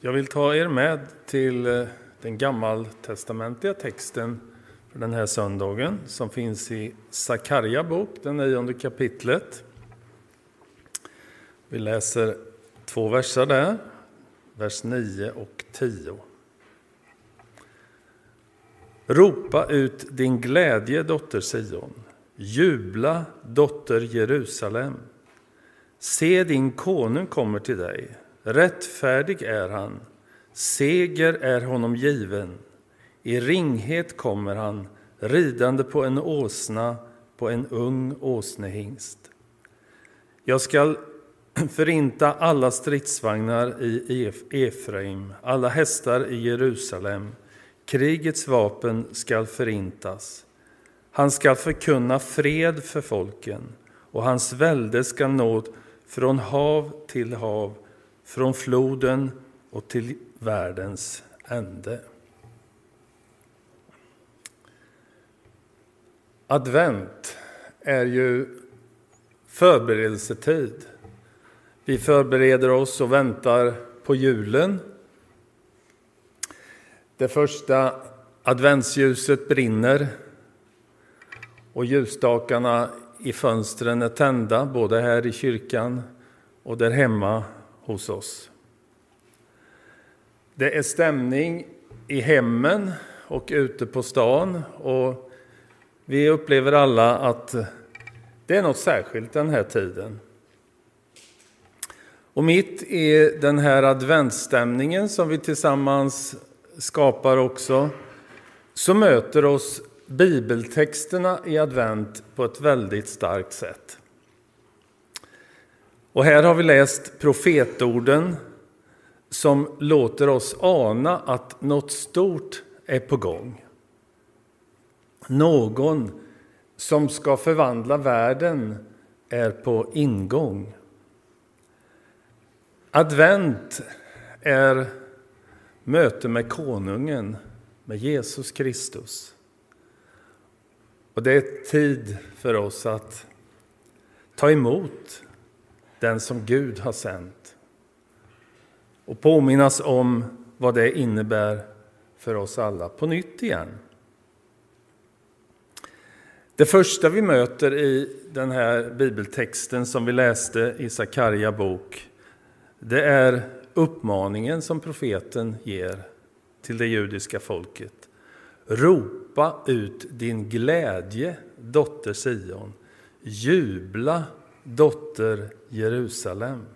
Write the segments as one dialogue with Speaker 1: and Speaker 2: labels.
Speaker 1: Jag vill ta er med till eh, den gammaltestamentliga texten för den här söndagen som finns i Sakarja bok, det nionde kapitlet. Vi läser två verser där, vers 9 och 10. Ropa ut din glädje, dotter Sion. Jubla, dotter Jerusalem. Se, din konung kommer till dig. Rättfärdig är han, seger är honom given. I ringhet kommer han, ridande på en åsna, på en ung åsnehingst. Jag skall förinta alla stridsvagnar i Efraim, alla hästar i Jerusalem. Krigets vapen skall förintas. Han skall förkunna fred för folken, och hans välde skall nå från hav till hav från floden och till världens ände. Advent är ju förberedelsetid. Vi förbereder oss och väntar på julen. Det första adventsljuset brinner och ljusstakarna i fönstren är tända, både här i kyrkan och där hemma hos oss. Det är stämning i hemmen och ute på stan och vi upplever alla att det är något särskilt den här tiden. Och mitt i den här adventsstämningen som vi tillsammans skapar också så möter oss bibeltexterna i advent på ett väldigt starkt sätt. Och här har vi läst profetorden som låter oss ana att något stort är på gång. Någon som ska förvandla världen är på ingång. Advent är möte med konungen, med Jesus Kristus. Och det är tid för oss att ta emot den som Gud har sänt. Och påminnas om vad det innebär för oss alla på nytt igen. Det första vi möter i den här bibeltexten som vi läste i Sakarja bok, det är uppmaningen som profeten ger till det judiska folket. Ropa ut din glädje, dotter Sion. Jubla, dotter Jerusalem.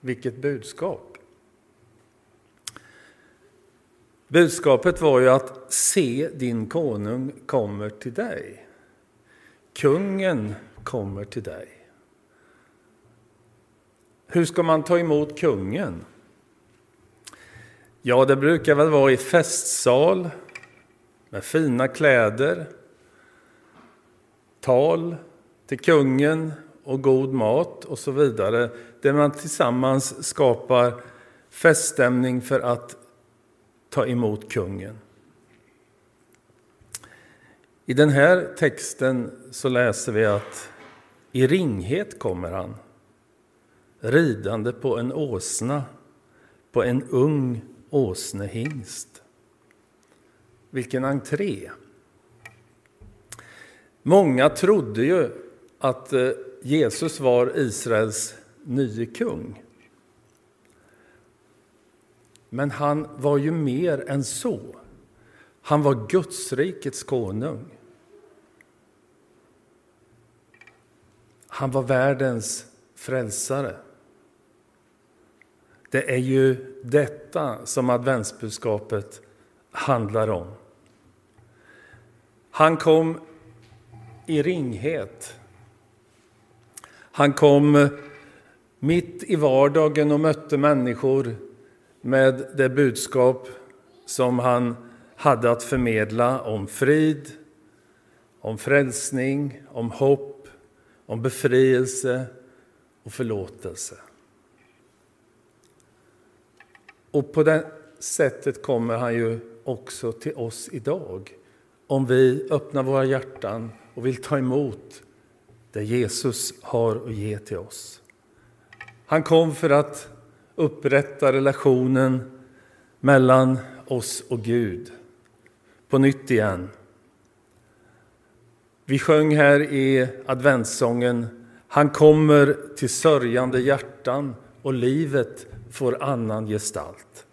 Speaker 1: Vilket budskap! Budskapet var ju att se din konung kommer till dig. Kungen kommer till dig. Hur ska man ta emot kungen? Ja, det brukar väl vara i festsal med fina kläder, tal till kungen och god mat och så vidare. Där man tillsammans skapar feststämning för att ta emot kungen. I den här texten så läser vi att i ringhet kommer han, ridande på en åsna, på en ung åsnehingst. Vilken entré! Många trodde ju att eh, Jesus var Israels nye kung. Men han var ju mer än så. Han var Gudsrikets konung. Han var världens frälsare. Det är ju detta som adventsbudskapet handlar om. Han kom i ringhet. Han kom mitt i vardagen och mötte människor med det budskap som han hade att förmedla om frid, om frälsning, om hopp, om befrielse och förlåtelse. Och på det sättet kommer han ju också till oss idag om vi öppnar våra hjärtan och vill ta emot det Jesus har att ge till oss. Han kom för att upprätta relationen mellan oss och Gud på nytt igen. Vi sjöng här i adventssången Han kommer till sörjande hjärtan och livet får annan gestalt.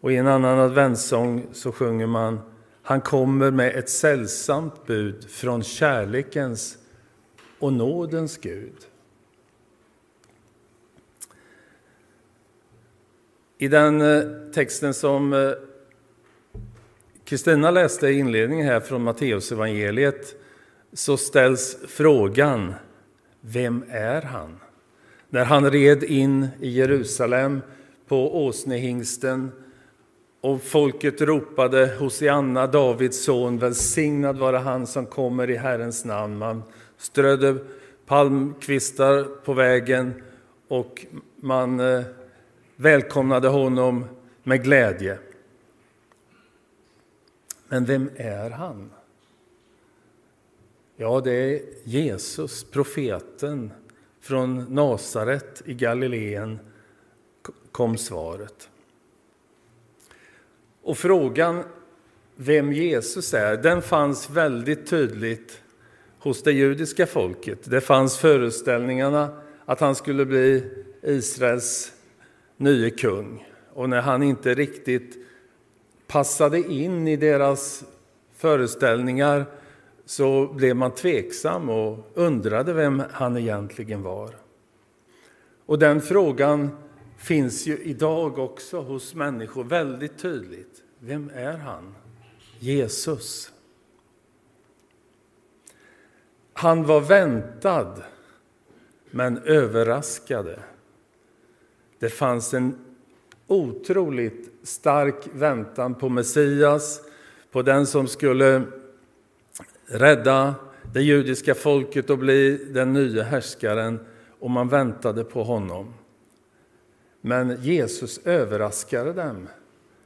Speaker 1: Och i en annan adventssång så sjunger man han kommer med ett sällsamt bud från kärlekens och nådens Gud. I den eh, texten som eh, Kristina läste i inledningen här från Matteusevangeliet så ställs frågan Vem är han? När han red in i Jerusalem på åsnehingsten och folket ropade Hosianna, Davids son, välsignad vare han som kommer i Herrens namn. Man strödde palmkvistar på vägen och man eh, välkomnade honom med glädje. Men vem är han? Ja, det är Jesus, profeten från Nasaret i Galileen, kom svaret. Och frågan vem Jesus är, den fanns väldigt tydligt hos det judiska folket. Det fanns föreställningarna att han skulle bli Israels nye kung. Och när han inte riktigt passade in i deras föreställningar så blev man tveksam och undrade vem han egentligen var. Och den frågan finns ju idag också hos människor väldigt tydligt. Vem är han? Jesus. Han var väntad, men överraskade. Det fanns en otroligt stark väntan på Messias, på den som skulle rädda det judiska folket och bli den nya härskaren, och man väntade på honom. Men Jesus överraskade dem.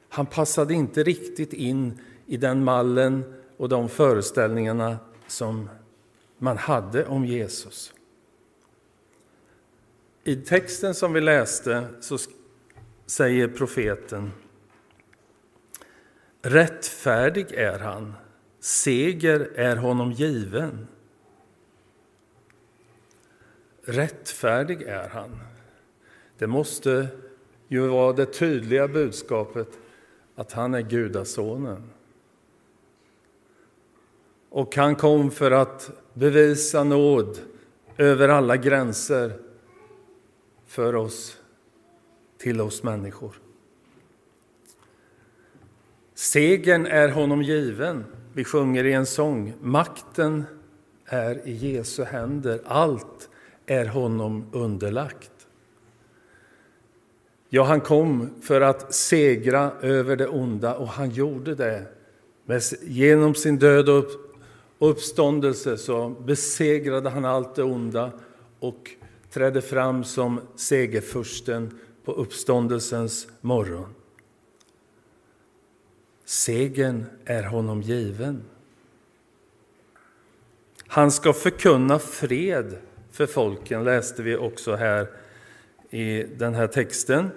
Speaker 1: Han passade inte riktigt in i den mallen och de föreställningarna som man hade om Jesus. I texten som vi läste så säger profeten Rättfärdig är han, seger är honom given. Rättfärdig är han. Det måste ju vara det tydliga budskapet att han är Gudasonen. Och han kom för att bevisa nåd över alla gränser för oss, till oss människor. Segern är honom given. Vi sjunger i en sång. Makten är i Jesu händer. Allt är honom underlagt. Ja, han kom för att segra över det onda och han gjorde det. genom sin död och uppståndelse så besegrade han allt det onda och trädde fram som segerfursten på uppståndelsens morgon. Segern är honom given. Han ska förkunna fred för folken, läste vi också här i den här texten.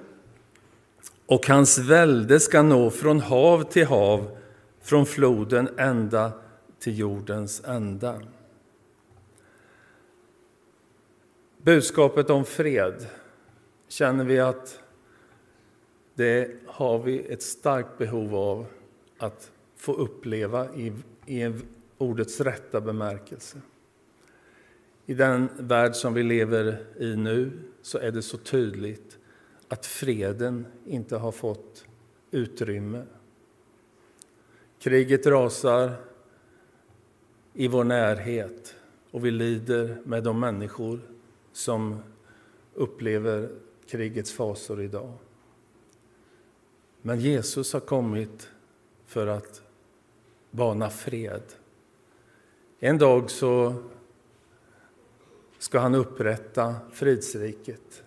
Speaker 1: Och hans välde ska nå från hav till hav, från floden ända till jordens ända. Budskapet om fred känner vi att det har vi ett starkt behov av att få uppleva i, i ordets rätta bemärkelse. I den värld som vi lever i nu så är det så tydligt att freden inte har fått utrymme. Kriget rasar i vår närhet och vi lider med de människor som upplever krigets fasor idag. Men Jesus har kommit för att bana fred. En dag så ska han upprätta fridsriket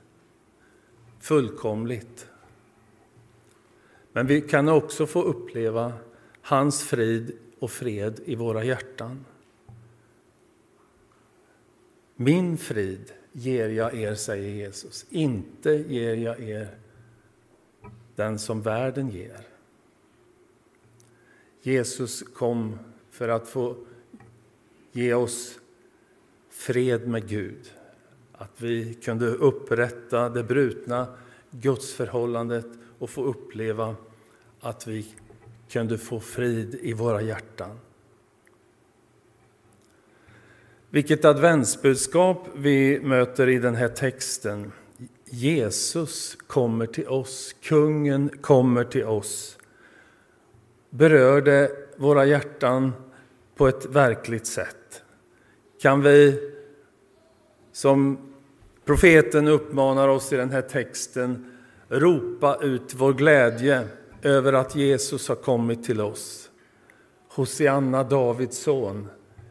Speaker 1: fullkomligt. Men vi kan också få uppleva hans frid och fred i våra hjärtan. Min frid ger jag er, säger Jesus. Inte ger jag er den som världen ger. Jesus kom för att få ge oss fred med Gud. Att vi kunde upprätta det brutna gudsförhållandet och få uppleva att vi kunde få frid i våra hjärtan. Vilket adventsbudskap vi möter i den här texten. Jesus kommer till oss, kungen kommer till oss. Berör det våra hjärtan på ett verkligt sätt? Kan vi, som profeten uppmanar oss i den här texten, ropa ut vår glädje över att Jesus har kommit till oss? Hosianna, Davids son,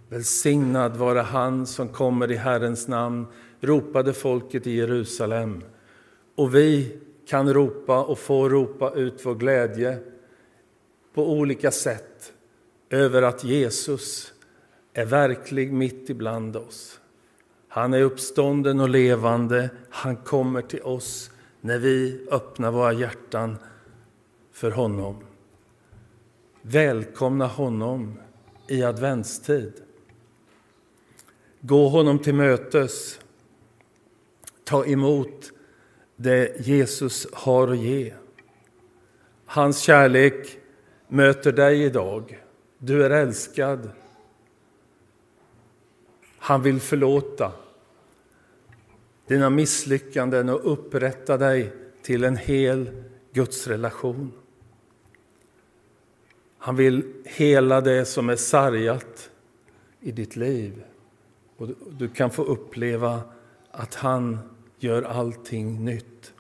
Speaker 1: Välsignad vare han som kommer i Herrens namn, ropade folket i Jerusalem. Och vi kan ropa och få ropa ut vår glädje på olika sätt över att Jesus är verklig mitt ibland oss. Han är uppstånden och levande. Han kommer till oss när vi öppnar våra hjärtan för honom. Välkomna honom i adventstid. Gå honom till mötes. Ta emot det Jesus har att ge. Hans kärlek möter dig idag. Du är älskad. Han vill förlåta dina misslyckanden och upprätta dig till en hel gudsrelation. Han vill hela det som är sargat i ditt liv. Och du kan få uppleva att han gör allting nytt.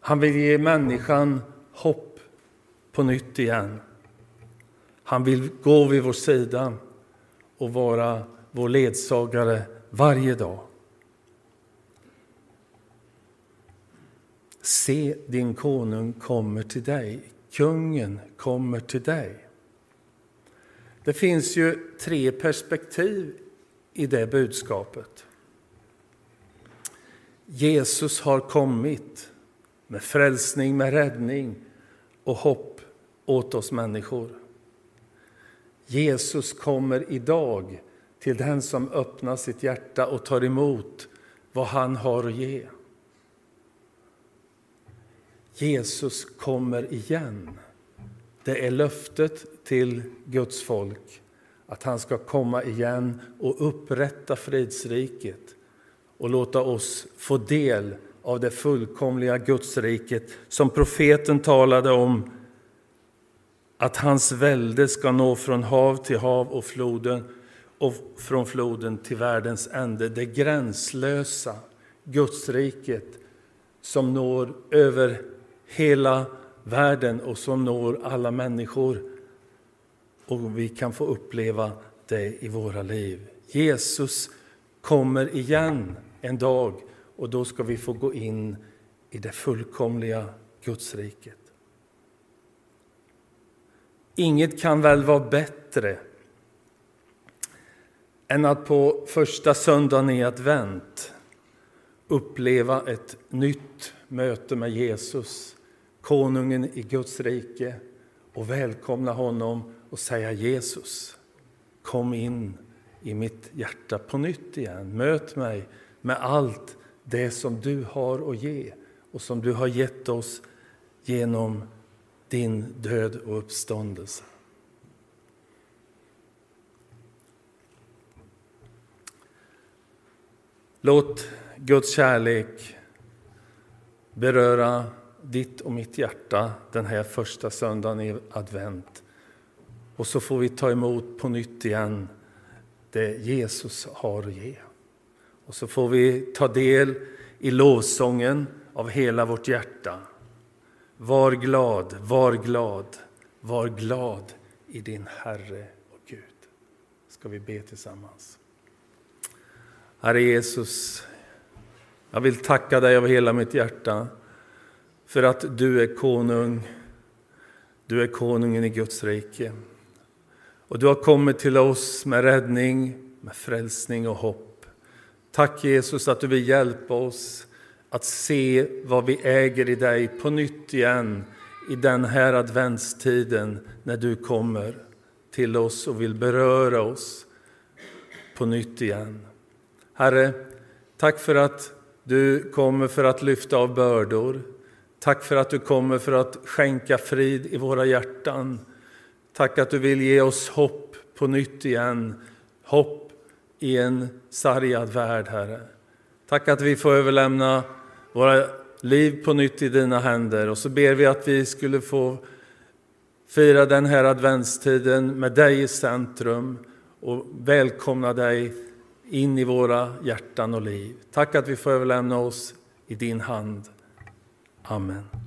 Speaker 1: Han vill ge människan hopp på nytt igen. Han vill gå vid vår sida och vara vår ledsagare varje dag. Se, din konung kommer till dig. Kungen kommer till dig. Det finns ju tre perspektiv i det budskapet. Jesus har kommit med frälsning, med räddning och hopp åt oss människor. Jesus kommer idag till den som öppnar sitt hjärta och tar emot vad han har att ge. Jesus kommer igen. Det är löftet till Guds folk att han ska komma igen och upprätta fridsriket och låta oss få del av det fullkomliga Gudsriket som profeten talade om att hans välde ska nå från hav till hav och floden och från floden till världens ände. Det gränslösa Gudsriket som når över hela världen och som når alla människor. Och vi kan få uppleva det i våra liv. Jesus kommer igen en dag och då ska vi få gå in i det fullkomliga Gudsriket. Inget kan väl vara bättre än att på första söndagen i advent uppleva ett nytt möte med Jesus konungen i Guds rike och välkomna honom och säga Jesus, kom in i mitt hjärta på nytt igen. Möt mig med allt det som du har att ge och som du har gett oss genom din död och uppståndelse. Låt Guds kärlek beröra ditt och mitt hjärta den här första söndagen i advent. Och så får vi ta emot på nytt igen det Jesus har att ge. Och så får vi ta del i lovsången av hela vårt hjärta. Var glad, var glad, var glad i din Herre och Gud. Ska vi be tillsammans. Herre Jesus, jag vill tacka dig av hela mitt hjärta för att du är konung. Du är konungen i Guds rike. Och du har kommit till oss med räddning, med frälsning och hopp. Tack Jesus att du vill hjälpa oss att se vad vi äger i dig på nytt igen i den här adventstiden när du kommer till oss och vill beröra oss på nytt igen. Herre, tack för att du kommer för att lyfta av bördor. Tack för att du kommer för att skänka frid i våra hjärtan. Tack att du vill ge oss hopp på nytt igen. Hopp i en sargad värld, Herre. Tack att vi får överlämna våra liv på nytt i dina händer. Och så ber vi att vi skulle få fira den här adventstiden med dig i centrum och välkomna dig in i våra hjärtan och liv. Tack att vi får överlämna oss i din hand. Amen.